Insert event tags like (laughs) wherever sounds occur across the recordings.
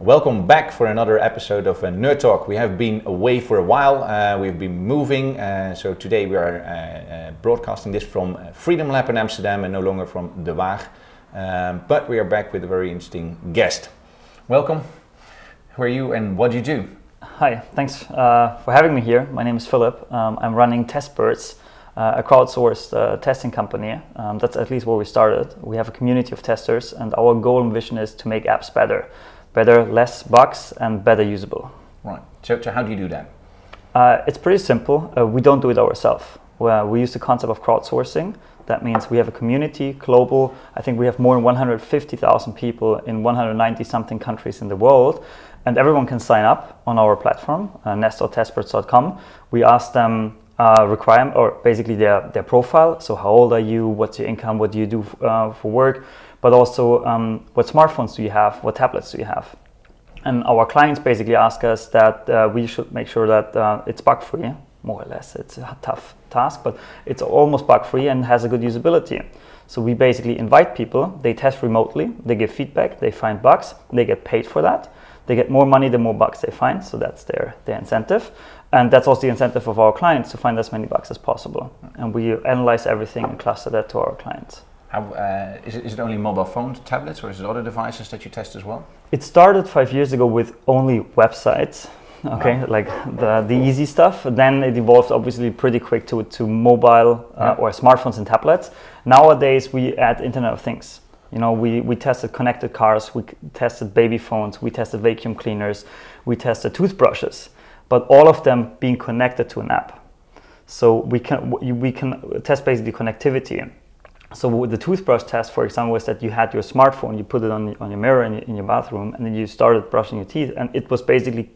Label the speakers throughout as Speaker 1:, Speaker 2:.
Speaker 1: Welcome back for another episode of uh, Nerd Talk. We have been away for a while. Uh, we've been moving, uh, so today we are uh, uh, broadcasting this from Freedom Lab in Amsterdam and no longer from De Waag. Um, but we are back with a very interesting guest. Welcome. Who are you and what do you do?
Speaker 2: Hi, thanks uh, for having me here. My name is Philip. Um, I'm running TestBirds, uh, a crowdsourced uh, testing company. Um, that's at least where we started. We have a community of testers, and our goal and vision is to make apps better better, less bugs, and better usable.
Speaker 1: Right. So, so how do you do that?
Speaker 2: Uh, it's pretty simple. Uh, we don't do it ourselves. We use the concept of crowdsourcing. That means we have a community, global. I think we have more than 150,000 people in 190 something countries in the world, and everyone can sign up on our platform, uh, nest.testbirds.com. We ask them uh, requirement or basically their their profile. So how old are you? What's your income? What do you do uh, for work? But also um, what smartphones do you have, what tablets do you have. And our clients basically ask us that uh, we should make sure that uh, it's bug free, more or less. It's a tough task, but it's almost bug free and has a good usability. So we basically invite people, they test remotely, they give feedback, they find bugs, they get paid for that. They get more money the more bugs they find, so that's their, their incentive. And that's also the incentive of our clients to find as many bugs as possible. And we analyze everything and cluster that to our clients.
Speaker 1: How, uh, is, it, is it only mobile phones, tablets, or is it other devices that you test as well?
Speaker 2: It started five years ago with only websites, okay, wow. like the, the easy stuff. Then it evolved obviously pretty quick to, to mobile uh, yeah. or smartphones and tablets. Nowadays we add Internet of Things. You know, we, we tested connected cars, we tested baby phones, we tested vacuum cleaners, we tested toothbrushes, but all of them being connected to an app. So we can we can test basically connectivity so the toothbrush test, for example, was that you had your smartphone, you put it on, on your mirror in your, in your bathroom, and then you started brushing your teeth, and it was basically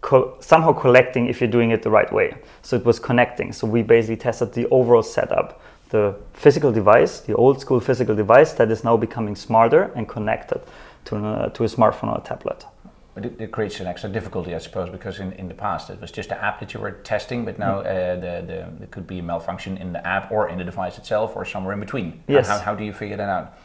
Speaker 2: co- somehow collecting if you're doing it the right way. So it was connecting. So we basically tested the overall setup, the physical device, the old school physical device that is now becoming smarter and connected to, uh, to a smartphone or a tablet.
Speaker 1: But it, it, creates an extra difficulty, I suppose, because in, in the past it was just the app that you were testing, but now mm. uh, the, the, there could be a malfunction in the app or in the device itself or somewhere in between.
Speaker 2: Yes.
Speaker 1: How, how do you figure that out?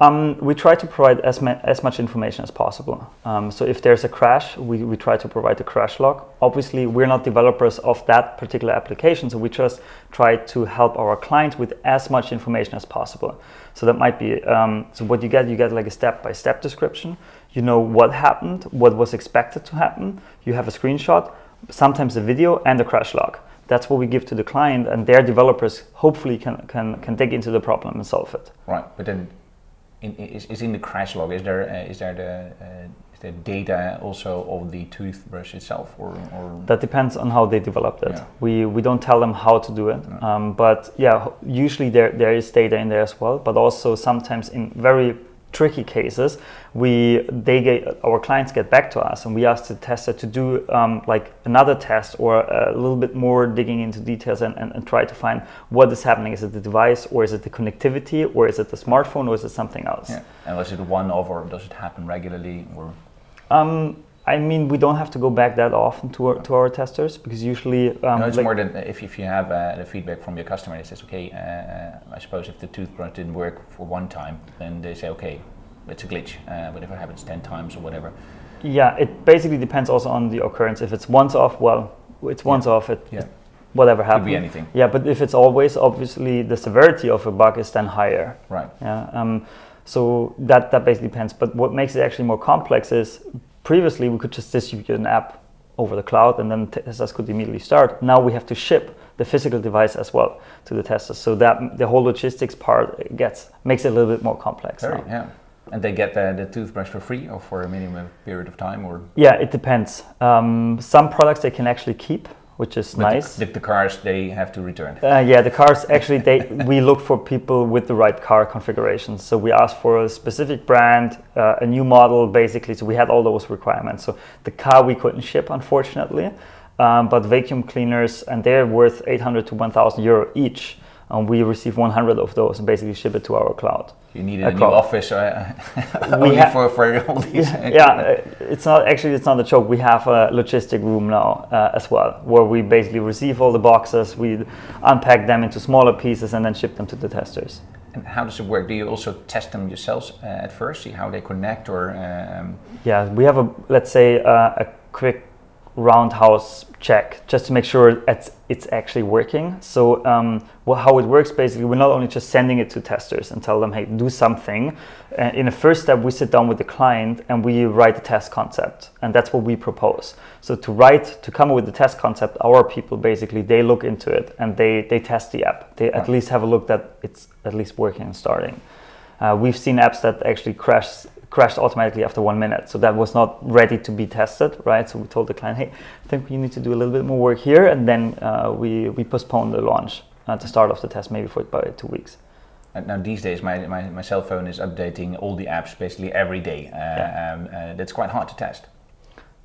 Speaker 2: Um, we try to provide as, ma- as much information as possible. Um, so if there's a crash, we, we try to provide the crash log. Obviously, we're not developers of that particular application, so we just try to help our clients with as much information as possible. So that might be um, so what you get, you get like a step-by-step description you know what happened, what was expected to happen. You have a screenshot, sometimes a video, and a crash log. That's what we give to the client, and their developers hopefully can can, can dig into the problem and solve it.
Speaker 1: Right, but then in, is, is in the crash log is there uh, is there the uh, is there data also of the toothbrush itself, or, or?
Speaker 2: that depends on how they developed it. Yeah. We we don't tell them how to do it, um, but yeah, usually there there is data in there as well, but also sometimes in very tricky cases, we they get our clients get back to us and we ask the tester to do um, like another test or a little bit more digging into details and, and, and, try to find what is happening. Is it the device or is it the connectivity or is it the smartphone or is it something else? Yeah.
Speaker 1: And was it one off or does it happen regularly or?
Speaker 2: Um, I mean, we don't have to go back that often to our, to our testers because usually.
Speaker 1: Um, no, it's like more than if, if you have uh, the feedback from your customer that says, okay, uh, I suppose if the toothbrush didn't work for one time, then they say, okay, it's a glitch, uh, but if it happens 10 times or whatever.
Speaker 2: Yeah, it basically depends also on the occurrence. If it's once off, well, it's once yeah. off, it, yeah. whatever happens.
Speaker 1: Could be anything.
Speaker 2: Yeah, but if it's always, obviously the severity of a bug is then higher.
Speaker 1: Right.
Speaker 2: Yeah. Um, so that, that basically depends. But what makes it actually more complex is previously we could just distribute an app over the cloud and then testers could immediately start. Now we have to ship the physical device as well to the testers. So that the whole logistics part gets makes it a little bit more complex.
Speaker 1: Very, yeah. And they get the, the, toothbrush for free or for a minimum period of time, or
Speaker 2: yeah, it depends. Um, some products they can actually keep, which is nice.
Speaker 1: The, the, cars they have to return.
Speaker 2: Uh, yeah, the cars actually they (laughs) we look for people with the right car configurations. So we ask for a specific brand, uh, a new model, basically. So we had all those requirements. So the car we couldn't ship, unfortunately, um, but vacuum cleaners and they're worth 800 to 1,000 euro each and we receive 100 of those and basically ship it to our cloud.
Speaker 1: You need a, new office uh, (laughs) only ha- for, for all these.
Speaker 2: Yeah, (laughs) yeah, it's not actually it's not a joke. We have a logistic room now uh, as well, where we basically receive all the boxes, we unpack them into smaller pieces, and then ship them to the testers.
Speaker 1: And how does it work? Do you also test them yourselves uh, at first, see how they connect, or? Um...
Speaker 2: Yeah, we have a let's say uh, a quick roundhouse check just to make sure it's, it's actually working. So um, well, how it works basically, we're not only just sending it to testers and tell them, hey, do something. Uh, in the first step, we sit down with the client and we write the test concept, and that's what we propose. So to write, to come up with the test concept, our people basically they look into it and they they test the app. They at least have a look that it's at least working and starting. Uh, we've seen apps that actually crash crashed automatically after one minute. So that was not ready to be tested, right? So we told the client, hey, I think you need to do a little bit more work here. And then uh, we, we postponed the launch at the start of the test, maybe for about two weeks.
Speaker 1: And now these days, my, my, my cell phone is updating all the apps basically every day. Uh, yeah. um, uh, that's quite hard to test.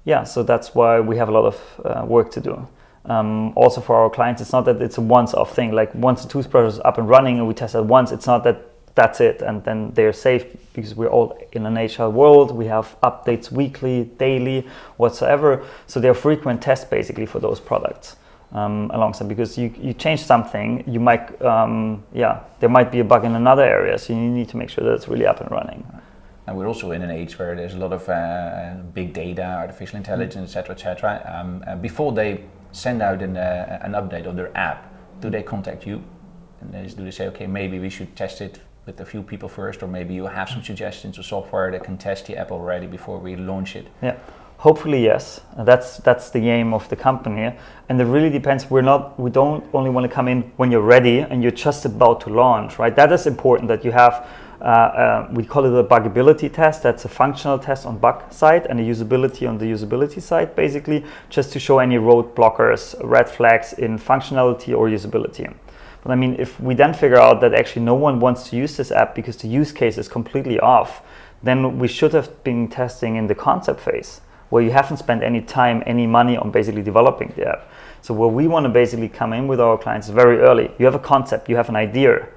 Speaker 2: Yeah, so that's why we have a lot of uh, work to do. Um, also for our clients, it's not that it's a once-off thing. Like once the toothbrush is up and running and we test it once, it's not that that's it. And then they're safe because we're all in an agile world. We have updates weekly daily whatsoever. So they're frequent tests basically for those products um, alongside because you, you change something you might um, yeah there might be a bug in another area. So you need to make sure that it's really up and running.
Speaker 1: And we're also in an age where there's a lot of uh, big data artificial intelligence etc etc um, before they send out an, uh, an update on their app do they contact you? And do they say okay maybe we should test it with a few people first, or maybe you have some suggestions of software that can test the app already before we launch it?
Speaker 2: Yeah. Hopefully, yes. That's that's the aim of the company, and it really depends. We're not. We don't only want to come in when you're ready and you're just about to launch, right? That is important that you have. Uh, uh, we call it a bugability test. That's a functional test on bug side and a usability on the usability side, basically, just to show any road blockers, red flags in functionality or usability. But I mean, if we then figure out that actually no one wants to use this app because the use case is completely off, then we should have been testing in the concept phase where you haven't spent any time, any money on basically developing the app. So where we want to basically come in with our clients very early. You have a concept, you have an idea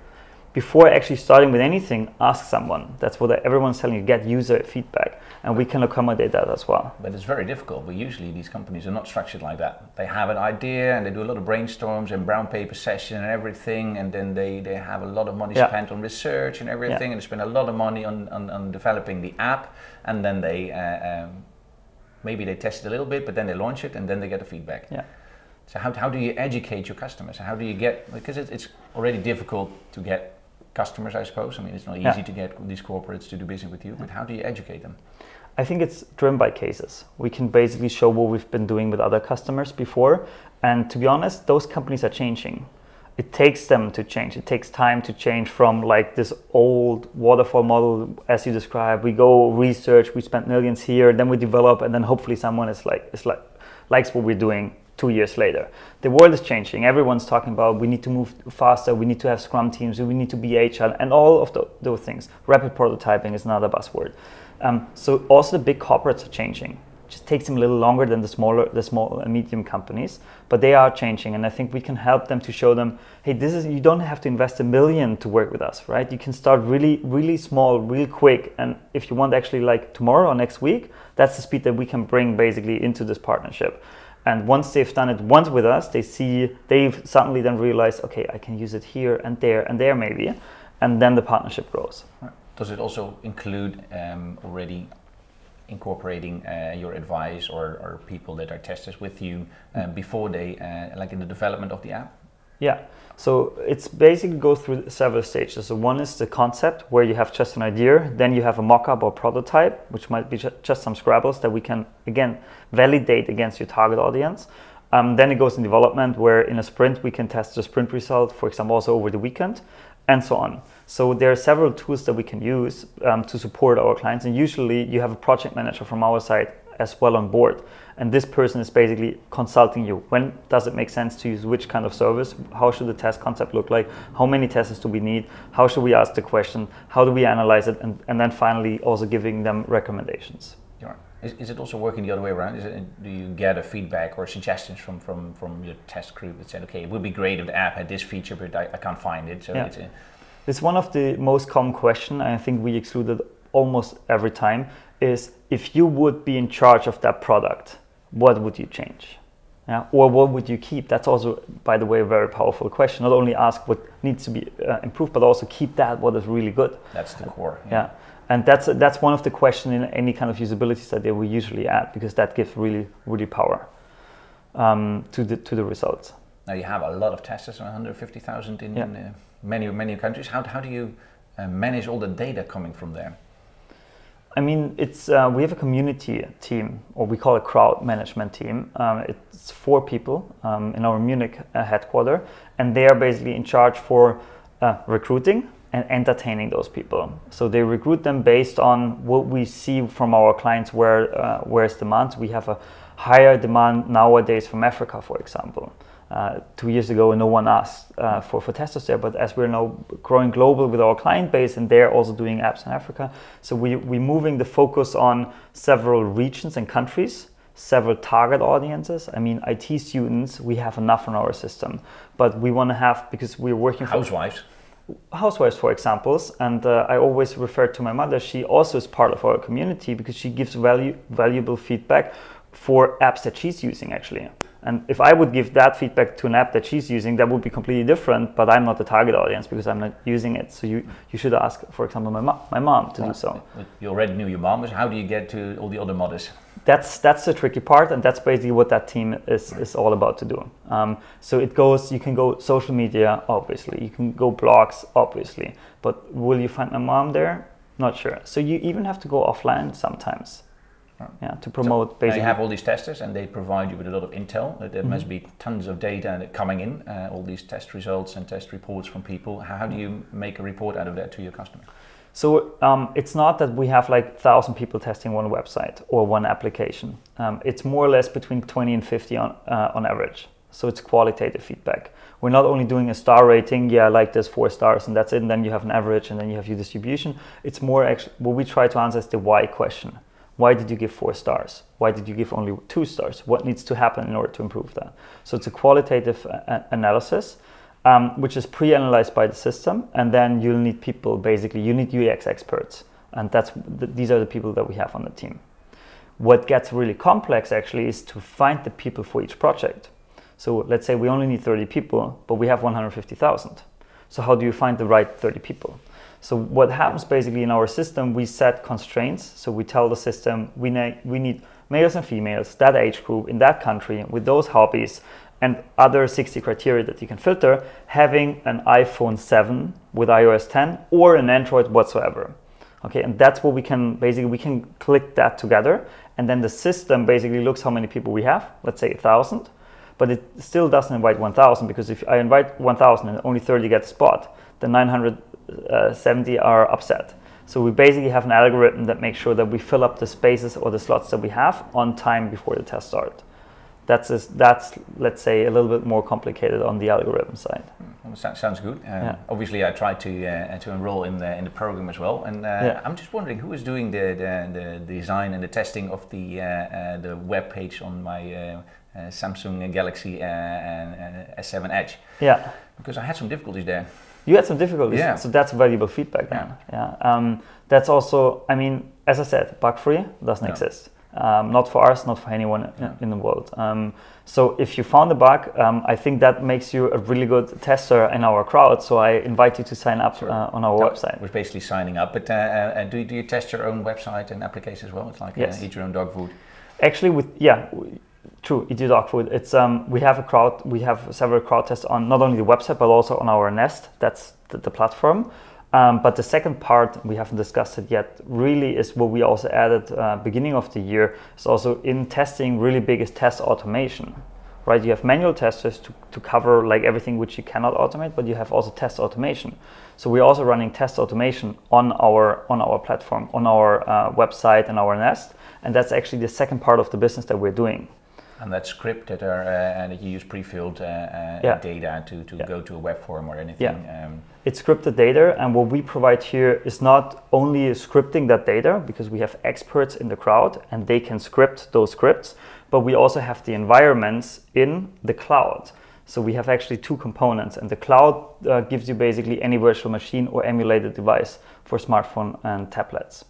Speaker 2: before actually starting with anything, ask someone. That's what everyone's telling you. Get user feedback, and we can accommodate that as well.
Speaker 1: But it's very difficult. But usually these companies are not structured like that. They have an idea and they do a lot of brainstorms and brown paper session and everything, and then they, they have a lot of money yeah. spent on research and everything, yeah. and they spend a lot of money on, on, on developing the app, and then they uh, um, maybe they test it a little bit, but then they launch it, and then they get the feedback.
Speaker 2: Yeah.
Speaker 1: So how, how do you educate your customers? How do you get because it, it's already difficult to get customers, I suppose. I mean, it's not easy yeah. to get these corporates to do business with you, but how do you educate them?
Speaker 2: I think it's driven by cases. We can basically show what we've been doing with other customers before. And to be honest, those companies are changing. It takes them to change. It takes time to change from like this old waterfall model, as you described. We go research, we spend millions here, then we develop, and then hopefully someone is like is like likes what we're doing two years later. The world is changing. Everyone's talking about we need to move faster, we need to have scrum teams, we need to be agile, and all of the, those things. Rapid prototyping is another buzzword. Um, so also the big corporates are changing. It just takes them a little longer than the smaller, the small and medium companies, but they are changing, and I think we can help them to show them, hey, this is you don't have to invest a million to work with us, right? You can start really, really small, real quick, and if you want actually like tomorrow or next week, that's the speed that we can bring basically into this partnership. And once they've done it once with us, they see, they've suddenly then realized, okay, I can use it here and there and there maybe. And then the partnership grows.
Speaker 1: Does it also include um, already incorporating uh, your advice or, or, people that are testers with you mm. before they, uh, like in the development of the app?
Speaker 2: Yeah. So it's basically go through several stages. So one is the concept where you have just an idea, then you have a mock-up or prototype, which might be just some Scrabbles that we can again validate against your target audience. Um, then it goes in development where in a sprint we can test the sprint result, for example, also over the weekend, and so on. So there are several tools that we can use um, to support our clients, and usually you have a project manager from our side as well on board and this person is basically consulting you when does it make sense to use which kind of service how should the test concept look like how many tests do we need how should we ask the question how do we analyze it and, and then finally also giving them recommendations
Speaker 1: is, is it also working the other way around? Is it, do you get a feedback or suggestions from, from, from your test group that said, okay, it would be great if the app had this feature, but I, I can't find it. So yeah. it's, a
Speaker 2: it's one of the most common questions. I think we excluded almost every time is if you would be in charge of that product, what would you change? Yeah. Or what would you keep? That's also, by the way, a very powerful question. Not only ask what needs to be uh, improved, but also keep that what is really good.
Speaker 1: That's the core.
Speaker 2: Yeah. yeah. And that's that's one of the questions in any kind of usability study we usually add because that gives really really power um, to the to the results.
Speaker 1: Now you have a lot of testers, 150,000 in, yeah. uh, many many countries. How how do you uh, manage all the data coming from there?
Speaker 2: I mean, it's uh, we have a community team, or we call it crowd management team. Um, it's four people um, in our Munich uh, headquarter, and they are basically in charge for uh, recruiting and entertaining those people. So they recruit them based on what we see from our clients, where uh, where's demand. We have a higher demand nowadays from Africa, for example. Uh, two years ago, no one asked uh, for, for testers there, but as we're now growing global with our client base and they're also doing apps in Africa, so we, we're moving the focus on several regions and countries, several target audiences. I mean, IT students, we have enough in our system, but we want to have, because we're working
Speaker 1: for housewives.
Speaker 2: Housewives, for examples, and uh, I always refer to my mother. She also is part of our community because she gives value, valuable feedback for apps that she's using actually. And if I would give that feedback to an app that she's using, that would be completely different. But I'm not the target audience because I'm not using it. So you, you should ask, for example, my, mom, my mom to do so.
Speaker 1: You already knew your mom. How do you get to all the other mothers?
Speaker 2: That's that's the tricky part, and that's basically what that team is, is all about to do. Um, so it goes. You can go social media, obviously. You can go blogs, obviously. But will you find my mom there? Not sure. So you even have to go offline sometimes yeah, to promote so basically.
Speaker 1: you have all these testers and they provide you with a lot of intel. There mm-hmm. must be tons of data coming in, uh, all these test results and test reports from people. How, do you make a report out of that to your customer?
Speaker 2: So um, it's not that we have like thousand people testing one website or one application. Um, it's more or less between 20 and 50 on, uh, on average. So it's qualitative feedback. We're not only doing a star rating, yeah, like this four stars and that's it, and then you have an average and then you have your distribution. It's more actually what we try to answer is the why question. Why did you give four stars? Why did you give only two stars? What needs to happen in order to improve that? So it's a qualitative uh, analysis, um, which is pre-analyzed by the system, and then you'll need people. Basically, you need UX experts, and that's the, these are the people that we have on the team. What gets really complex actually is to find the people for each project. So let's say we only need 30 people, but we have 150,000. So how do you find the right 30 people? So what happens basically in our system, we set constraints. So we tell the system we, ne- we need males and females, that age group, in that country, with those hobbies, and other 60 criteria that you can filter, having an iPhone 7 with iOS 10 or an Android whatsoever. Okay, and that's what we can basically we can click that together, and then the system basically looks how many people we have. Let's say a thousand, but it still doesn't invite 1,000 because if I invite 1,000 and only 30 get a spot, the 970 are upset. So we basically have an algorithm that makes sure that we fill up the spaces or the slots that we have on time before the test start. That's a, that's let's say a little bit more complicated on the algorithm side.
Speaker 1: Well, sounds good. Um, yeah. Obviously, I tried to uh, to enroll in the in the program as well, and uh, yeah. I'm just wondering who is doing the, the, the design and the testing of the uh, uh the web page on my uh, uh, Samsung Galaxy S7 Edge.
Speaker 2: Yeah.
Speaker 1: Because I had some difficulties there.
Speaker 2: You had some difficulties. Yeah. So that's valuable feedback then. Yeah. yeah. Um, that's also, I mean, as I said, bug free doesn't yeah. exist. Um, not for us, not for anyone yeah. in the world. Um, so if you found a bug, um, I think that makes you a really good tester in our crowd. So I invite you to sign up sure. uh, on our that website.
Speaker 1: We're basically signing up. But uh, uh, do, do you test your own website and application as well? It's like uh, yes. eat your own dog food.
Speaker 2: Actually, with yeah, True, it is Food. It's um, we have a crowd, we have several crowd tests on not only the website but also on our Nest. That's the, the platform. Um, but the second part we haven't discussed it yet. Really, is what we also added uh, beginning of the year. Is also in testing really big is test automation, right? You have manual testers to, to cover like everything which you cannot automate, but you have also test automation. So we're also running test automation on our on our platform, on our uh, website and our Nest, and that's actually the second part of the business that we're doing
Speaker 1: and that script that are uh, and you use pre-filled uh, uh, yeah. data to, to yeah. go to a web form or anything.
Speaker 2: Yeah. Um, it's scripted data, and what we provide here is not only scripting that data because we have experts in the crowd and they can script those scripts, but we also have the environments in the cloud. So we have actually two components, and the cloud uh, gives you basically any virtual machine or emulated device for smartphone and tablets.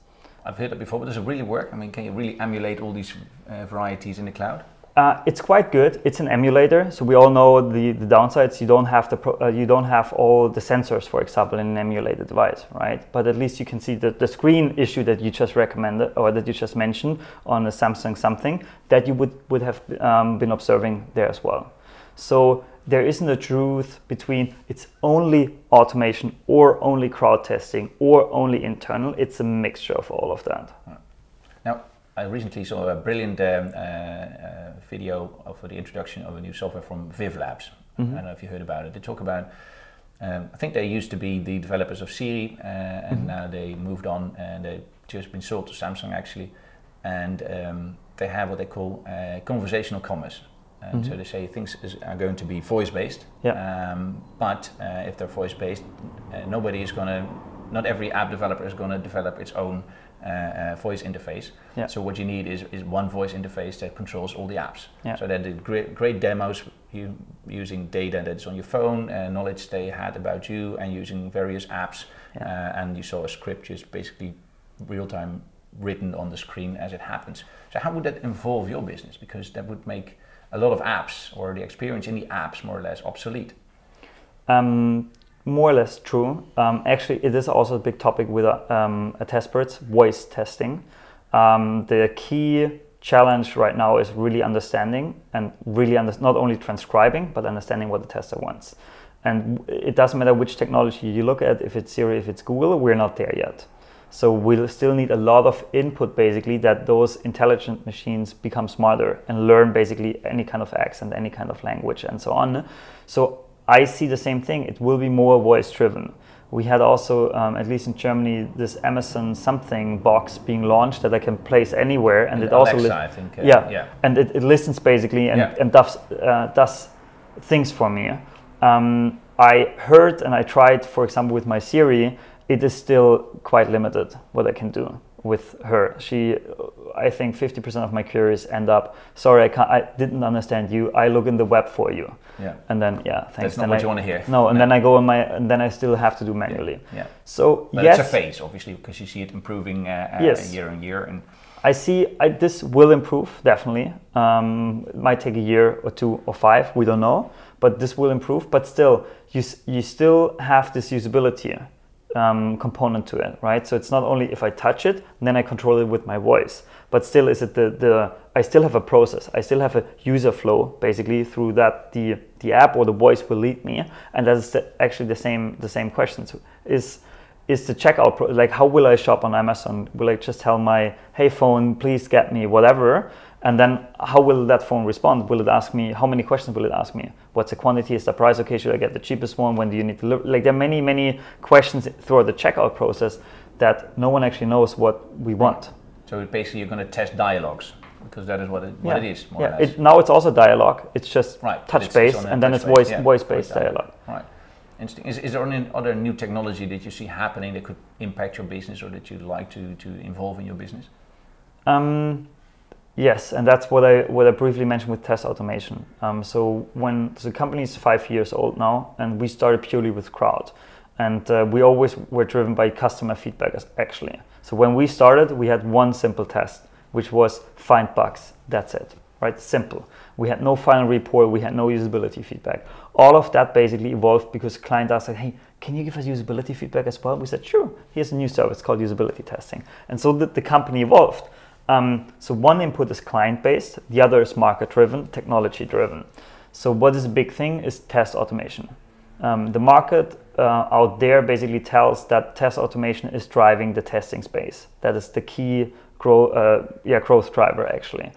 Speaker 1: I've heard that before, but does it really work? I mean, can you really emulate all these uh, varieties in the cloud?
Speaker 2: Uh, it's quite good. It's an emulator, so we all know the, the downsides. You don't have the uh, you don't have all the sensors, for example, in an emulated device, right? But at least you can see the, the screen issue that you just recommended or that you just mentioned on a Samsung something that you would would have um, been observing there as well. So there isn't a truth between it's only automation or only crowd testing or only internal. It's a mixture of all of that.
Speaker 1: I recently saw a brilliant um, uh, uh, video for the introduction of a new software from Viv Labs. Mm-hmm. I don't know if you heard about it. They talk about, um, I think they used to be the developers of Siri, uh, and mm-hmm. now they moved on and they've just been sold to Samsung actually. And um, they have what they call uh, conversational commerce. And mm-hmm. so they say things is, are going to be voice based. Yeah. Um, but uh, if they're voice based, uh, nobody is going to, not every app developer is going to develop its own uh, uh, voice interface. Yeah. So what you need is, is one voice interface that controls all the apps. Yeah. So they did great, great demos you, using data that's on your phone, uh, knowledge they had about you, and using various apps. Yeah. Uh, and you saw a script just basically real time written on the screen as it happens. So how would that involve your business? Because that would make a lot of apps or the experience in the apps more or less obsolete.
Speaker 2: Um, more or less true. Um, actually, it is also a big topic with a Testbirds voice testing. Um, the key challenge right now is really understanding and really under- not only transcribing, but understanding what the tester wants. And it doesn't matter which technology you look at, if it's Siri, if it's Google, we're not there yet. So we'll still need a lot of input basically that those intelligent machines become smarter and learn basically any kind of accent, any kind of language and so on. So I see the same thing. It will be more voice driven. We had also, um, at least in Germany, this Amazon something box being launched that I can place anywhere, and,
Speaker 1: and
Speaker 2: it
Speaker 1: Alexa, also li- I think,
Speaker 2: uh, yeah, yeah, and it, it, listens basically and, yeah. and does uh, does things for me. Um, I heard and I tried, for example, with my Siri, it is still quite limited what I can do with her. She, I think, 50% of my queries end up, sorry, I can't, I didn't understand you. I look in the web for you.
Speaker 1: Yeah.
Speaker 2: And then, yeah, thanks.
Speaker 1: That's not
Speaker 2: then
Speaker 1: what
Speaker 2: I,
Speaker 1: you want to hear.
Speaker 2: No, and no. then I go on my, and then I still have to do manually.
Speaker 1: Yeah. yeah.
Speaker 2: So
Speaker 1: but
Speaker 2: yes,
Speaker 1: it's a phase, obviously, because you see it improving uh, uh,
Speaker 2: yes.
Speaker 1: year on year. And
Speaker 2: I see I, this will improve definitely. Um, it might take a year or two or five, we don't know, but this will improve. But still, you you still have this usability um, component to it, right? So it's not only if I touch it, then I control it with my voice, but still is it the, the I still have a process. I still have a user flow basically through that the the app or the voice will lead me, and that is the, actually the same the same question. So is is the checkout pro- like how will I shop on Amazon? Will I just tell my hey phone please get me whatever? And then how will that phone respond? Will it ask me, how many questions will it ask me? What's the quantity? Is the price okay? Should I get the cheapest one? When do you need to look? Like there are many, many questions throughout the checkout process that no one actually knows what we want.
Speaker 1: So basically you're going to test dialogues because that is what it, what
Speaker 2: yeah.
Speaker 1: it is.
Speaker 2: yeah. It, now it's also dialogue. It's just
Speaker 1: right.
Speaker 2: touch based and then it's voice, yeah. voice based dialogue.
Speaker 1: Right. Interesting. Is, is there any other new technology that you see happening that could impact your business or that you'd like to, to involve in your business?
Speaker 2: Um, Yes, and that's what I what I briefly mentioned with test automation. Um, so when the company is five years old now, and we started purely with crowd, and uh, we always were driven by customer feedback actually. So when we started, we had one simple test, which was find bugs. That's it, right? Simple. We had no final report. We had no usability feedback. All of that basically evolved because client asked, "Hey, can you give us usability feedback as well?" We said, "Sure." Here's a new service called usability testing, and so the, the company evolved. Um, so one input is client-based, the other is market-driven, technology-driven. So what is a big thing is test automation. Um, the market uh, out there basically tells that test automation is driving the testing space. That is the key grow, uh, yeah, growth driver actually.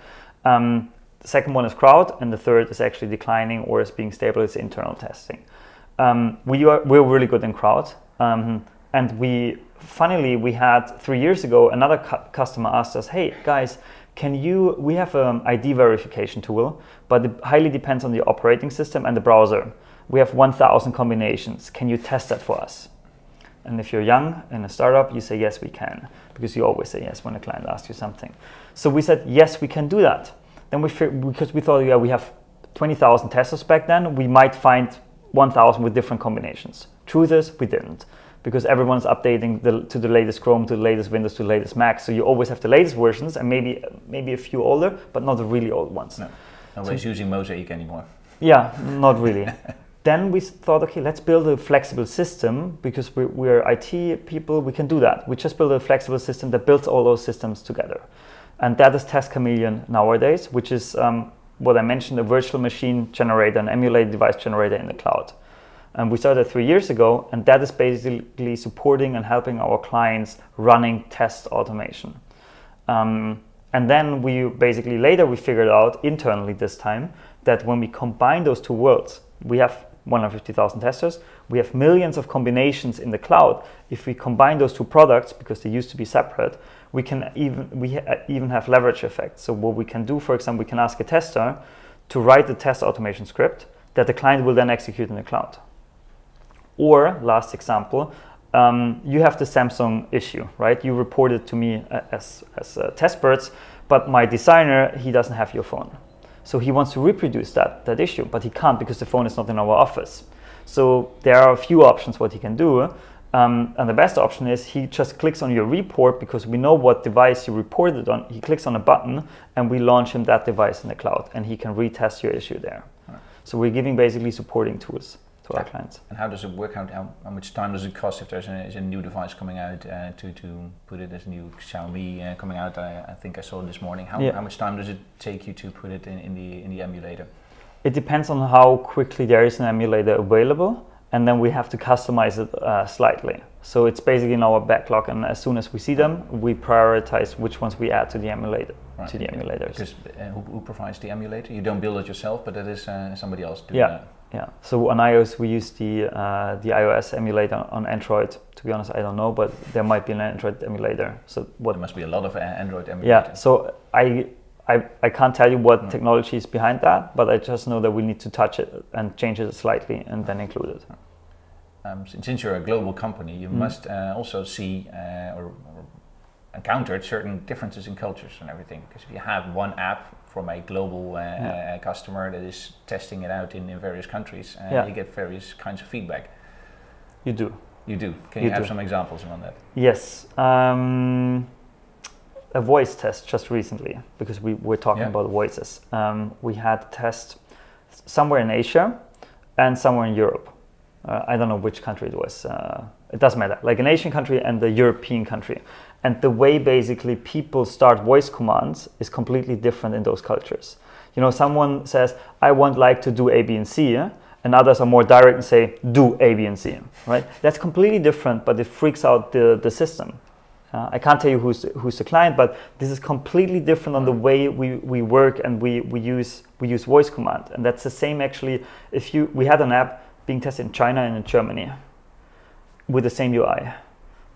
Speaker 2: Um, the second one is crowd, and the third is actually declining or is being stable. It's internal testing. Um, we are we're really good in crowd, um, and we funnily, we had three years ago another cu- customer asked us, "Hey guys, can you? We have an um, ID verification tool, but it highly depends on the operating system and the browser. We have 1,000 combinations. Can you test that for us?" And if you're young in a startup, you say yes, we can, because you always say yes when a client asks you something. So we said yes, we can do that. Then we because we thought yeah we have 20,000 testers back then, we might find 1,000 with different combinations. Truth is, we didn't because everyone's updating the, to the latest Chrome, to the latest Windows, to the latest Mac. So you always have the latest versions and maybe maybe a few older, but not the really old ones. No.
Speaker 1: Nobody's so, using Mosaic anymore.
Speaker 2: Yeah, not really. (laughs) then we thought, okay, let's build a flexible system because we're, we're, IT people, we can do that. We just build a flexible system that builds all those systems together. And that is Test Chameleon nowadays, which is um, what I mentioned, a virtual machine generator, an emulated device generator in the cloud. And we started three years ago, and that is basically supporting and helping our clients running test automation. Um, and then we basically later we figured out internally this time that when we combine those two worlds, we have 150,000 testers, we have millions of combinations in the cloud. If we combine those two products, because they used to be separate, we can even we ha- even have leverage effects. So what we can do, for example, we can ask a tester to write the test automation script that the client will then execute in the cloud. Or last example, um, you have the Samsung issue, right? You reported to me uh, as as uh, testbirds, but my designer he doesn't have your phone, so he wants to reproduce that that issue, but he can't because the phone is not in our office. So there are a few options what he can do. Um, and the best option is he just clicks on your report because we know what device you reported on. He clicks on a button and we launch him that device in the cloud and he can retest your issue there. Right. So we're giving basically supporting tools to our clients.
Speaker 1: And how does it work? How, how, much time does it cost if there's a, a new device coming out uh, to, to put it as new Xiaomi uh, coming out? I, I, think I saw this morning. How, yeah. how much time does it take you to put it in, in, the, in the emulator?
Speaker 2: It depends on how quickly there is an emulator available and then we have to customize it uh, slightly. So it's basically in our backlog, and as soon as we see them, we prioritize which ones we add to the emulator. Right. To the emulators.
Speaker 1: Because uh, who, who, provides the emulator? You don't build it yourself, but that is uh, somebody else doing
Speaker 2: yeah.
Speaker 1: that.
Speaker 2: Yeah. So on iOS, we use the uh, the iOS emulator. On Android, to be honest, I don't know, but there might be an Android emulator. So
Speaker 1: what? There must be a lot of uh, Android emulators.
Speaker 2: Yeah. So I I, I can't tell you what mm. technology is behind that, but I just know that we need to touch it and change it slightly and then include it.
Speaker 1: Um, since you're a global company, you mm. must uh, also see uh, or, or encountered certain differences in cultures and everything. Because if you have one app from a global uh, yeah. Uh, customer that is testing it out in, in various countries, and yeah. you get various kinds of feedback.
Speaker 2: You do.
Speaker 1: You do. Can you, you have do. some examples on that?
Speaker 2: Yes. Um, a voice test just recently because we were talking yeah. about voices. Um, we had a test somewhere in Asia and somewhere in Europe. Uh, I don't know which country it was. Uh, it doesn't matter. Like an Asian country and the European country. And the way basically people start voice commands is completely different in those cultures. You know, someone says, I want like to do A, B, and C, and others are more direct and say, do A, B, and C, right? That's completely different, but it freaks out the, the system. Uh, I can't tell you who's who's the client, but this is completely different on the way we, we work and we, we use we use voice command, and that's the same actually. If you we had an app being tested in China and in Germany with the same UI,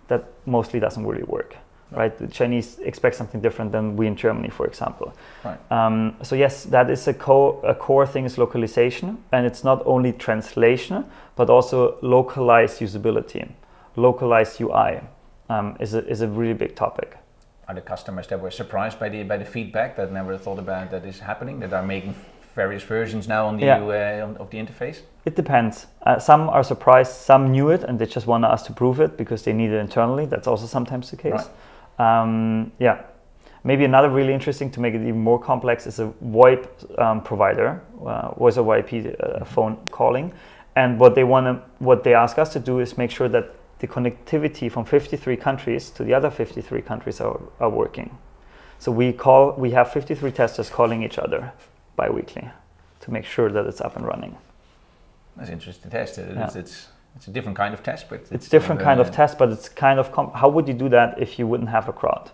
Speaker 2: that mostly doesn't really work, right? The Chinese expect something different than we in Germany, for example. Right. Um, so yes, that is a, co- a core thing is localization, and it's not only translation, but also localized usability, localized UI um, is, a, is a really big topic.
Speaker 1: Are the customers that were surprised by the by the feedback that never thought about that is happening that are making various versions now on the yeah. uh, of the interface?
Speaker 2: It depends. Uh, some are surprised, some knew it and they just want us to prove it because they need it internally. That's also sometimes the case. Right. Um, yeah. Maybe another really interesting to make it even more complex is a VoIP um, provider, uh, voice over IP uh, phone calling, and what they want to, what they ask us to do is make sure that the connectivity from 53 countries to the other 53 countries are, are working. So we call we have 53 testers calling each other bi-weekly to make sure that it's up and running.
Speaker 1: That's interesting test. It's, yeah. it's, it's a different kind of test, but
Speaker 2: it's, it's different kind of test, but it's kind of how would you do that if you wouldn't have a crowd?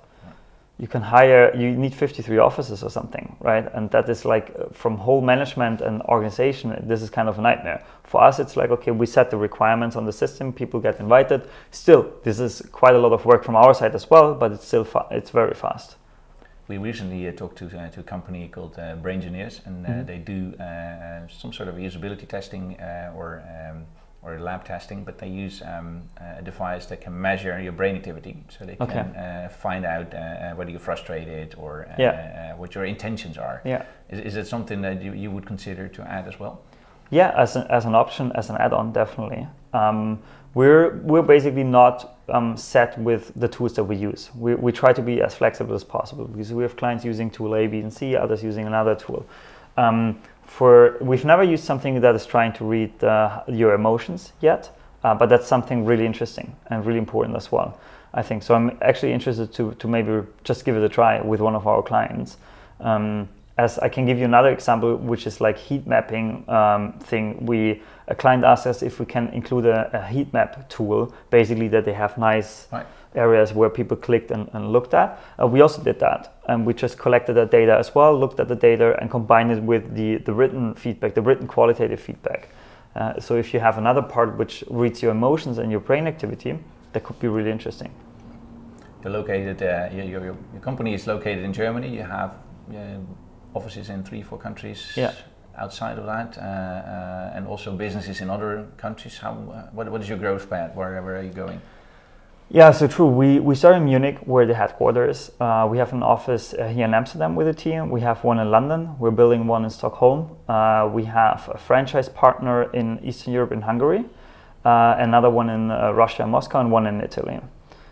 Speaker 2: you can hire you need 53 offices or something right and that is like uh, from whole management and organization this is kind of a nightmare for us it's like okay we set the requirements on the system people get invited still this is quite a lot of work from our side as well but it's still fa- it's very fast
Speaker 1: we recently uh, talked to, uh, to a company called uh, Braingineers and uh, mm-hmm. they do uh, some sort of usability testing or um, or lab testing, but they use um, a device that can measure your brain activity, so they can uh, find out uh, whether you're frustrated or uh, yeah. Uh, what your intentions are. Yeah. Is, is it something that you, you would consider to add as well?
Speaker 2: Yeah, as an, as an option, as an add-on, definitely. Um, we're we're basically not um, set with the tools that we use. We, we try to be as flexible as possible because we have clients using tool A, B, and C, others using another tool. Um, for we've never used something that is trying to read uh, your emotions yet, uh, but that's something really interesting and really important as well. I think so. I'm actually interested to to maybe just give it a try with one of our clients. Um, as I can give you another example, which is like heat mapping um, thing. We a client asked us if we can include a, a heat map tool, basically that they have nice
Speaker 1: Right.
Speaker 2: areas where people clicked and, and looked at. Uh, we also did that, and we just collected the data as well, looked at the data, and combined it with the the written feedback, the written qualitative feedback. Uh, so if you have another part which reads your emotions and your brain activity, that could be really interesting.
Speaker 1: You're located. Uh, your, your, your company is located in Germany. You have uh, offices in three, four countries.
Speaker 2: Yeah.
Speaker 1: Outside of that, uh, uh, and also businesses in other countries. How? Uh, what, what is your growth path? Where, where are you going?
Speaker 2: Yeah, so true. We, we started in Munich, where the headquarters. Uh, we have an office uh, here in Amsterdam with a team. We have one in London. We're building one in Stockholm. Uh, we have a franchise partner in Eastern Europe, in Hungary, uh, another one in Russia, and Moscow, and one in Italy.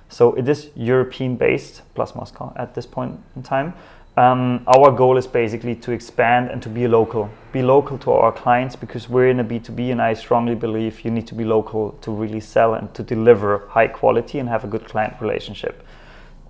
Speaker 2: So it is European based plus Moscow at this point in time. Um, our goal is basically to expand and to be local, be local to our clients because we're in a B2B and I strongly believe you need to be local to really sell and to deliver high quality and have a good client relationship.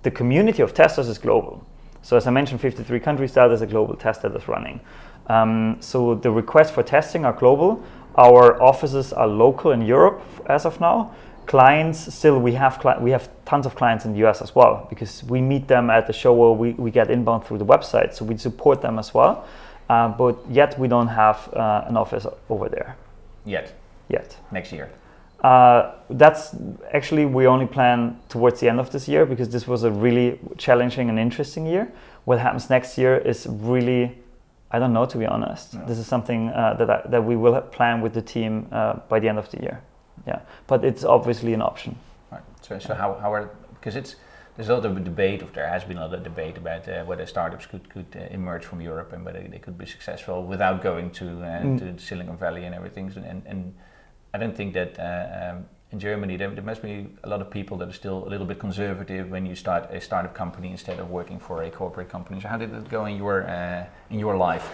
Speaker 2: The community of testers is global. So as I mentioned, 53 countries, that is a global test that is running. Um, so the requests for testing are global. Our offices are local in Europe as of now clients still we have cli- we have tons of clients in the US as well because we meet them at the show where we, we get inbound through the website so we support them as well. Uh, but yet we don't have uh, an office over there.
Speaker 1: Yet.
Speaker 2: Yet.
Speaker 1: Next year.
Speaker 2: uh, that's actually we only plan towards the end of this year because this was a really challenging and interesting year. What happens next year is really I don't know to be honest.
Speaker 1: No.
Speaker 2: this is something uh, that, I, that we will plan with the team uh, by the end of the year yeah but it's obviously an option
Speaker 1: Right. So, so how, how are because it's there's a lot of debate, or there has been a lot of debate about uh, whether startups could could uh, emerge from Europe and whether they could be successful without going to uh,
Speaker 2: Mm.
Speaker 1: to Silicon Valley and everything. And and I don't think that. Uh, um, in Germany, there, there must be a lot of people that are still a little bit conservative when you start a startup company instead of working for a corporate company. So, how did it go in your uh, in your life?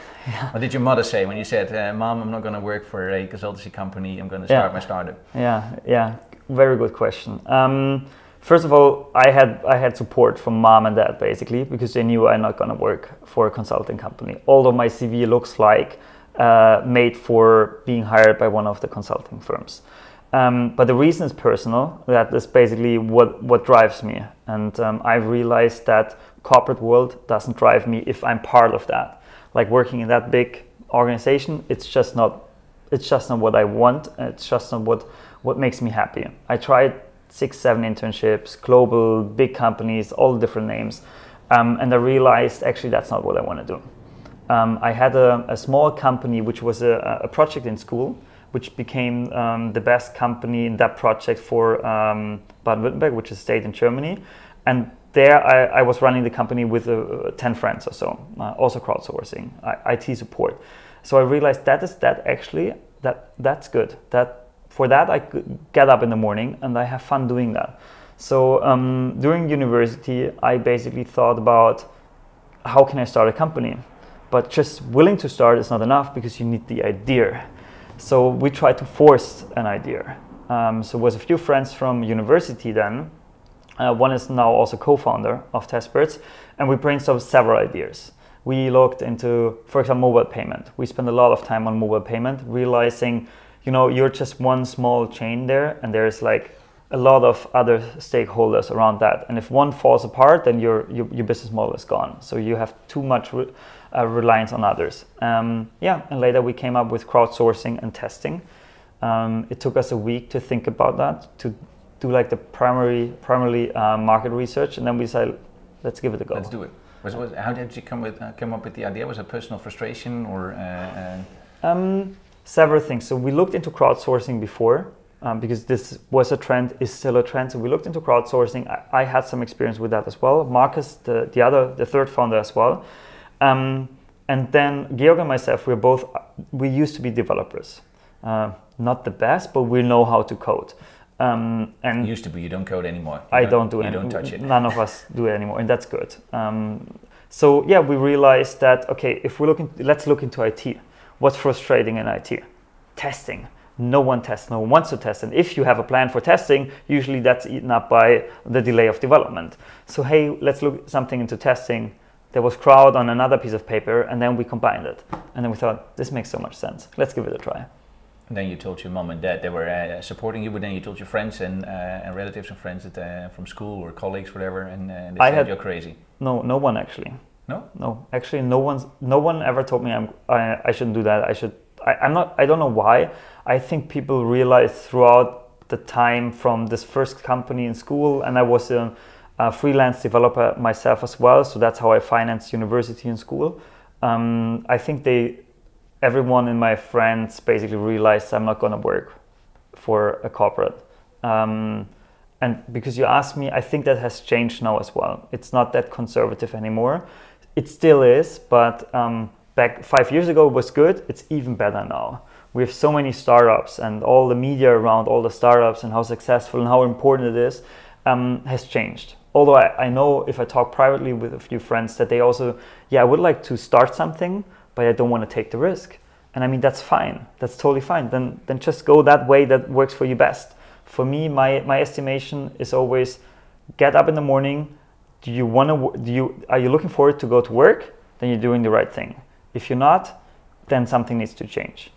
Speaker 1: What did your mother say when you said, uh, "Mom, I'm not going to work for a consultancy company. I'm going to
Speaker 2: Yeah.
Speaker 1: start my startup"?
Speaker 2: Yeah, yeah, very good question. Um, first of all, I had I had support from mom and dad basically because they knew I'm not gonna work for a consulting company. Although my CV looks like uh, made for being hired by one of the consulting firms. Um, but the reason is personal. That is basically what what drives me, and um, I've realized that corporate world doesn't drive me if I'm part of that. Like working in that big organization, it's just not it's just not what I want. It's just not what what makes me happy. I tried six, seven internships, global, big companies, all different names, um, and I realized actually that's not what I want to do. Um, I had a, a small company which was a, a project in school, which became um, the best company in that project for um, Baden-Württemberg, which is a state in Germany, and there I, I was running the company with uh, 10 friends or so, uh, also crowdsourcing, I, IT support. So I realized that is that actually that that's good. That for that I could get up in the morning and I have fun doing that. So um, during university, I basically thought about how can I start a company, but just willing to start is not enough because you need the idea. So we tried to force an idea. Um, so was a few friends from university then. Uh, one is now also co-founder of Testbirds, and we brainstormed several ideas. We looked into, for example, mobile payment. We spent a lot of time on mobile payment, realizing, you know, you're just one small chain there, and there's like a lot of other stakeholders around that. And if one falls apart, then your your, your business model is gone. So you have too much uh, reliance on others. Um, yeah, and later we came up with crowdsourcing and testing. Um, it took us a week to think about that, to do like the primary, primarily uh, market research, and then we said, let's give it a go.
Speaker 1: Let's do it. Was, was, how did you come with uh, come up with the idea? Was it personal frustration or? Uh, uh,
Speaker 2: Um, several things. So we looked into crowdsourcing before um, because this was a trend, is still a trend. So we looked into crowdsourcing. I, I had some experience with that as well. Markus, the, the other, the third founder as well. Um, and then Georg and myself, we're both, we used to be developers. Uh, not the best, but we know how to code. Um, and
Speaker 1: used to be. You don't code anymore. You
Speaker 2: I don't do it.
Speaker 1: You don't touch it.
Speaker 2: None of us do it anymore, and that's good. Um, So yeah, we realized that okay, if we look in, let's look into IT. What's frustrating in IT? Testing. No one tests. No one wants to test. And if you have a plan for testing, usually that's eaten up by the delay of development. So hey, let's look something into testing. There was crowd on another piece of paper, and then we combined it. And then we thought this makes so much sense. Let's give it a try.
Speaker 1: And then you told your mom and dad they were uh, supporting you, but then you told your friends and, uh, and relatives and friends that, uh, from school or colleagues, whatever, and uh, they I said had, you're crazy.
Speaker 2: No, no one actually.
Speaker 1: No.
Speaker 2: No, actually, no one's no one ever told me I'm I, I shouldn't do that. I should. I, I'm not. I don't know why. I think people realized throughout the time from this first company in school, and I was a, a freelance developer myself as well. So that's how I financed university and school. Um, I think they everyone in my friends basically realized I'm not going to work for a corporate. Um, and because you asked me, I think that has changed now as well. It's not that conservative anymore. It still is, but um, back five years ago it was good. It's even better now. We have so many startups, and all the media around all the startups and how successful and how important it is um, has changed. Although I, I know if I talk privately with a few friends that they also, yeah, I would like to start something, but I don't want to take the risk. And I mean, that's fine. That's totally fine. Then, then just go that way that works for you best. For me, my, my estimation is always get up in the morning. Do you want to, do you, are you looking forward to go to work? Then you're doing the right thing. If you're not, then something needs to change.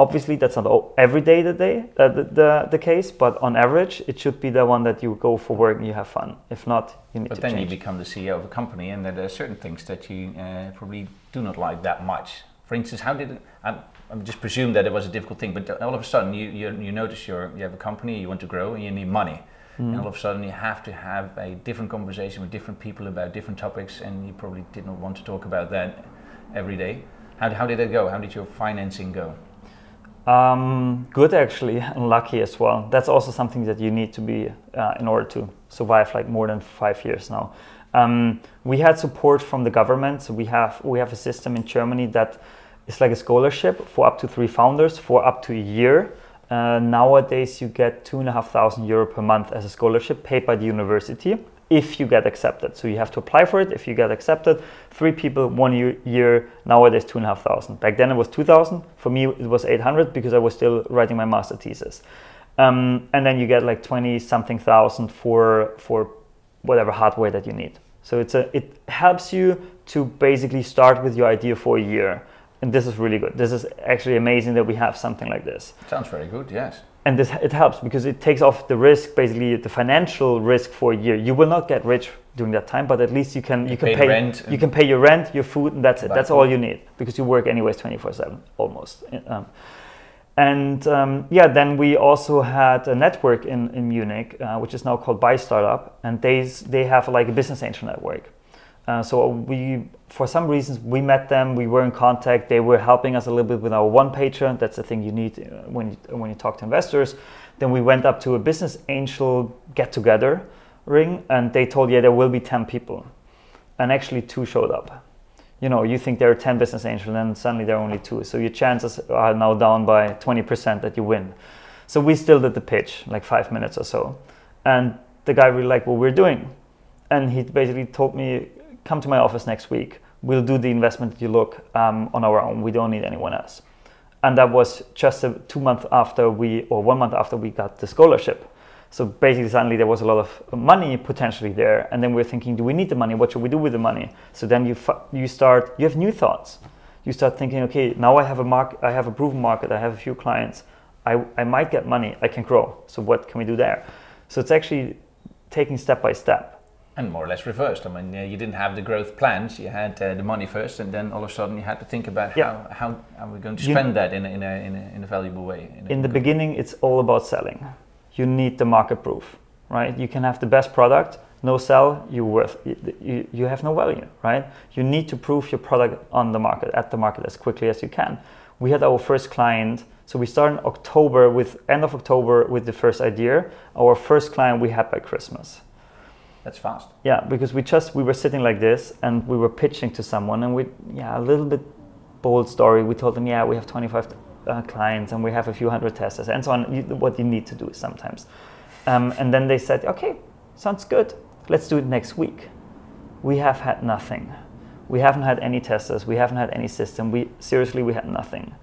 Speaker 2: Obviously, that's not every day the day uh, the, the, the case, but on average, it should be the one that you go for work and you have fun. If not, you need
Speaker 1: but
Speaker 2: to
Speaker 1: then
Speaker 2: change.
Speaker 1: you become the CEO of a company, and there are certain things that you uh, probably do not like that much. For instance, how did it, I'm, I'm just presume that it was a difficult thing, but all of a sudden you, you, you notice you're, you have a company, you want to grow, and you need money. Mm. And all of a sudden you have to have a different conversation with different people about different topics, and you probably did not want to talk about that every day. How, how did it go? How did your financing go?
Speaker 2: Um, good actually, and lucky as well. That's also something that you need to be uh, in order to survive like more than five years now. Um, we had support from the government. So we have we have a system in Germany that is like a scholarship for up to three founders for up to a year. Uh, nowadays, you get two and a half thousand euro per month as a scholarship paid by the university if you get accepted. So you have to apply for it. If you get accepted, three people, one year. year nowadays, two and a half thousand. Back then, it was two thousand. For me, it was eight hundred because I was still writing my master thesis. Um, and then you get like twenty something thousand for for whatever hardware that you need. So it's a it helps you to basically start with your idea for a year and this is really good. This is actually amazing that we have something like this.
Speaker 1: Sounds very good, yes.
Speaker 2: And this it helps because it takes off the risk, basically the financial risk for a year. You will not get rich during that time, but at least you can you, you can pay rent you can pay your rent, your food, and that's it. That's all you need because you work anyways twenty four seven almost. Um, and um, yeah, then we also had a network in in Munich, uh, which is now called BayStartUP, and they they have like a business angel network. Uh, so we, for some reasons, we met them. We were in contact. They were helping us a little bit with our one pager. That's the thing you need uh, when you, when you talk to investors. Then we went up to a business angel get together ring, and they told, yeah, there will be ten people, and actually two showed up. You know, you think there are ten business angels, and suddenly there are only two. So your chances are now down by twenty percent that you win. So we still did the pitch, like five minutes or so, and the guy really liked what we're doing, and he basically told me come to my office next week. We'll do the investment you look um, on our own. We don't need anyone else. And that was just a, two months after we, or one month after we got the scholarship. So basically, suddenly there was a lot of money potentially there, and then we are thinking, do we need the money? What should we do with the money? So then you you start, you have new thoughts. You start thinking, okay, now I have a mark, I have a proven market, I have a few clients, I, I might get money, I can grow. So what can we do there? So it's actually taking step by step
Speaker 1: and more or less reversed. I mean, uh, you didn't have the growth plans. You had uh, the money first, and then all of a sudden you had to think about yeah. how, how are we going to spend you, that in a, in, a, in, a, in a valuable way.
Speaker 2: In, in the beginning, it's all about selling. You need the market proof, right? You can have the best product, no sell, you worth you, you have no value, right? You need to prove your product on the market at the market as quickly as you can. We had our first client. So we started in October with end of October with the first idea. Our first client we had by Christmas.
Speaker 1: That's fast.
Speaker 2: Yeah, because we just we were sitting like this and we were pitching to someone and we yeah a little bit bold story. We told them yeah we have 25 uh, clients and we have a few hundred testers and so on. You, what you need to do sometimes, um, and then they said okay sounds good. Let's do it next week. We have had nothing. We haven't had any testers. We haven't had any system. We seriously we had nothing.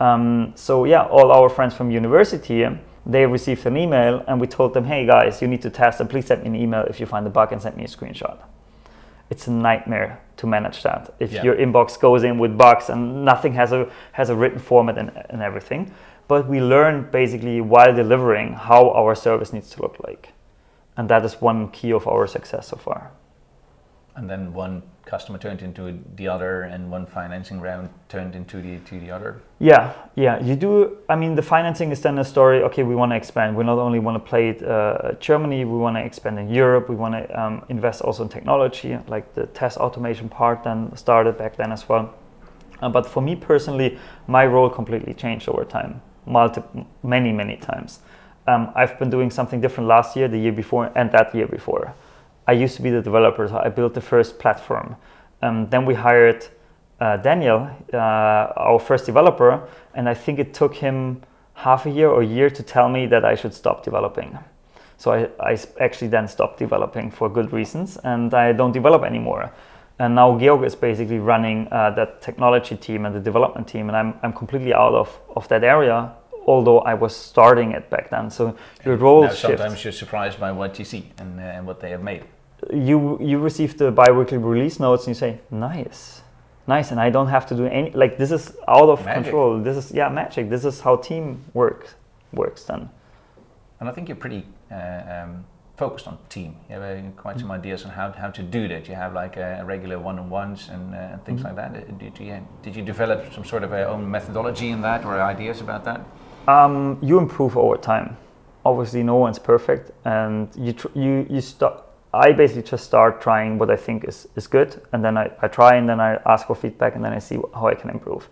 Speaker 2: Um, so yeah, all our friends from university they received an email and we told them, hey guys, you need to test and please send me an email if you find the bug and send me a screenshot. It's a nightmare to manage that. If yeah. your inbox goes in with bugs and nothing has a has a written format and, and everything. But we learn basically while delivering how our service needs to look like. And that is one key of our success so far.
Speaker 1: And then one customer turned into the other and one financing round turned into the to the other?
Speaker 2: Yeah yeah. You do i mean the financing is then a story okay we want to expand. We not only want to play it uh, germany we want to expand in europe. We want to um, invest also in technology like the test automation part then started back then as well. Uh, but for me personally my role completely changed over time multi- many many times. Um, i've been doing something different last year the year before and that year before I used to be the developer, so I built the first platform. Um, then we hired uh, Daniel, uh, our first developer, and I think it took him half a year or a year to tell me that I should stop developing. So I, I actually then stopped developing for good reasons, and I don't develop anymore. And now Georg is basically running uh, that technology team and the development team, and I'm, I'm completely out of, of that area although I was starting it back then. So your role now,
Speaker 1: Sometimes you're surprised by what you see and, uh, and what they have made.
Speaker 2: You you receive the biweekly release notes and you say nice, nice, and I don't have to do any like this is out of magic. control. This is yeah magic. This is how team works works then.
Speaker 1: And I think you're pretty. Uh, um, focused on team. You have uh, quite some mm-hmm. ideas on how, how to do that. You have like a regular one-on-ones and, uh, and things mm-hmm. like that. Uh, did you, did you develop some sort of a own methodology in that or ideas about that?
Speaker 2: Um, you improve over time. Obviously, no one's perfect, and you tr- you you start. I basically just start trying what I think is, is good, and then I, I try, and then I ask for feedback, and then I see how I can improve.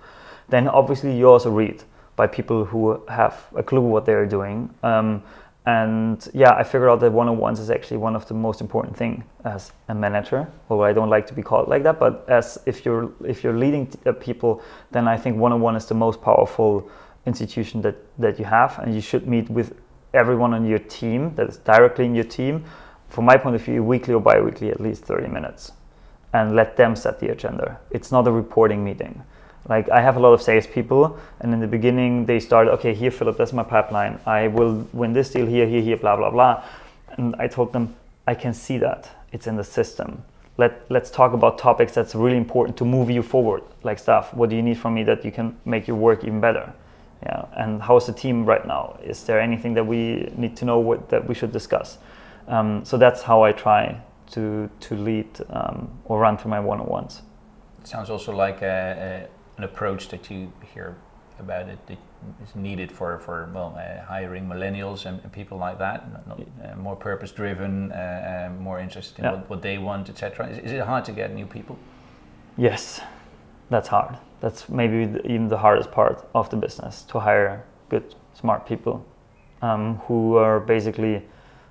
Speaker 2: Then obviously you also read by people who have a clue what they're doing. Um, and yeah, I figured out that one-on-ones is actually one of the most important thing as a manager. Although I don't like to be called like that, but as if you're if you're leading t- uh, people, then I think one-on-one is the most powerful institution that, that you have, and you should meet with everyone on your team that is directly in your team. From my point of view, weekly or bi-weekly, at least 30 minutes, and let them set the agenda. It's not a reporting meeting. Like I have a lot of salespeople, and in the beginning they start, okay, here, Philip, that's my pipeline. I will win this deal here, here, here, blah, blah, blah. And I told them, I can see that it's in the system. Let let's talk about topics that's really important to move you forward, like stuff. What do you need from me that you can make your work even better? yeah and how's the team right now is there anything that we need to know what, that we should discuss um, so that's how i try to to lead um, or run through my one-on-ones.
Speaker 1: It sounds also like a, a, an approach that you hear about it that is needed for for well uh, hiring millennials and, and, people like that not, uh, more purpose driven uh, um, more interested in yeah. what, what, they want etc is, is it hard to get new people?
Speaker 2: Yes that's hard. That's maybe even the hardest part of the business to hire good smart people um, who are basically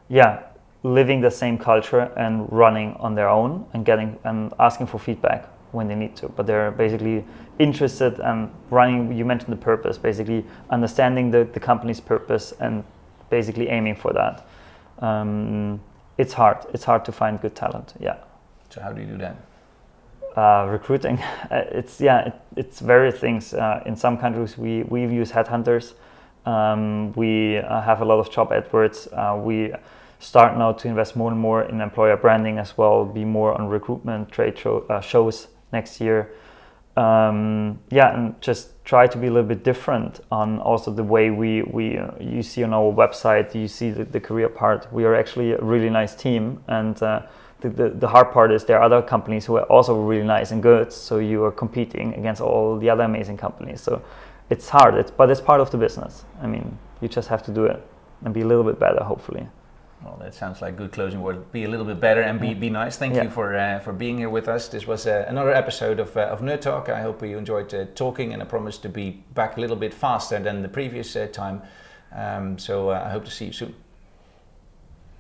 Speaker 2: yeah living the same culture and running on their own and getting and asking for feedback when they need to but they're basically interested and running you mentioned the purpose basically understanding the, the company's purpose and basically aiming for that um, it's hard it's hard to find good talent yeah
Speaker 1: so how do you do that
Speaker 2: uh, recruiting. (laughs) Uh, it's yeah, it, it's various things. Uh, in some countries, we we use headhunters. Um, we uh, have a lot of job adverts. Uh, we start now to invest more and more in employer branding as well. Be more on recruitment trade show, uh, shows next year. Um, yeah, and just try to be a little bit different on also the way we we you see on our website. You see the, the career part. We are actually a really nice team and the, the, the, hard part is there are other companies who are also really nice and good so you are competing against all the other amazing companies so it's hard it's, but it's part of the business i mean you just have to do it and be a little bit better hopefully
Speaker 1: well, that sounds like good closing word. Be a little bit better and be, be nice. Thank yeah. you for uh, for being here with us. This was uh, another episode of, uh, of Nerd Talk. I hope you enjoyed uh, talking, and I promise to be back a little bit faster than the previous uh, time. Um, so uh, I hope to see you soon.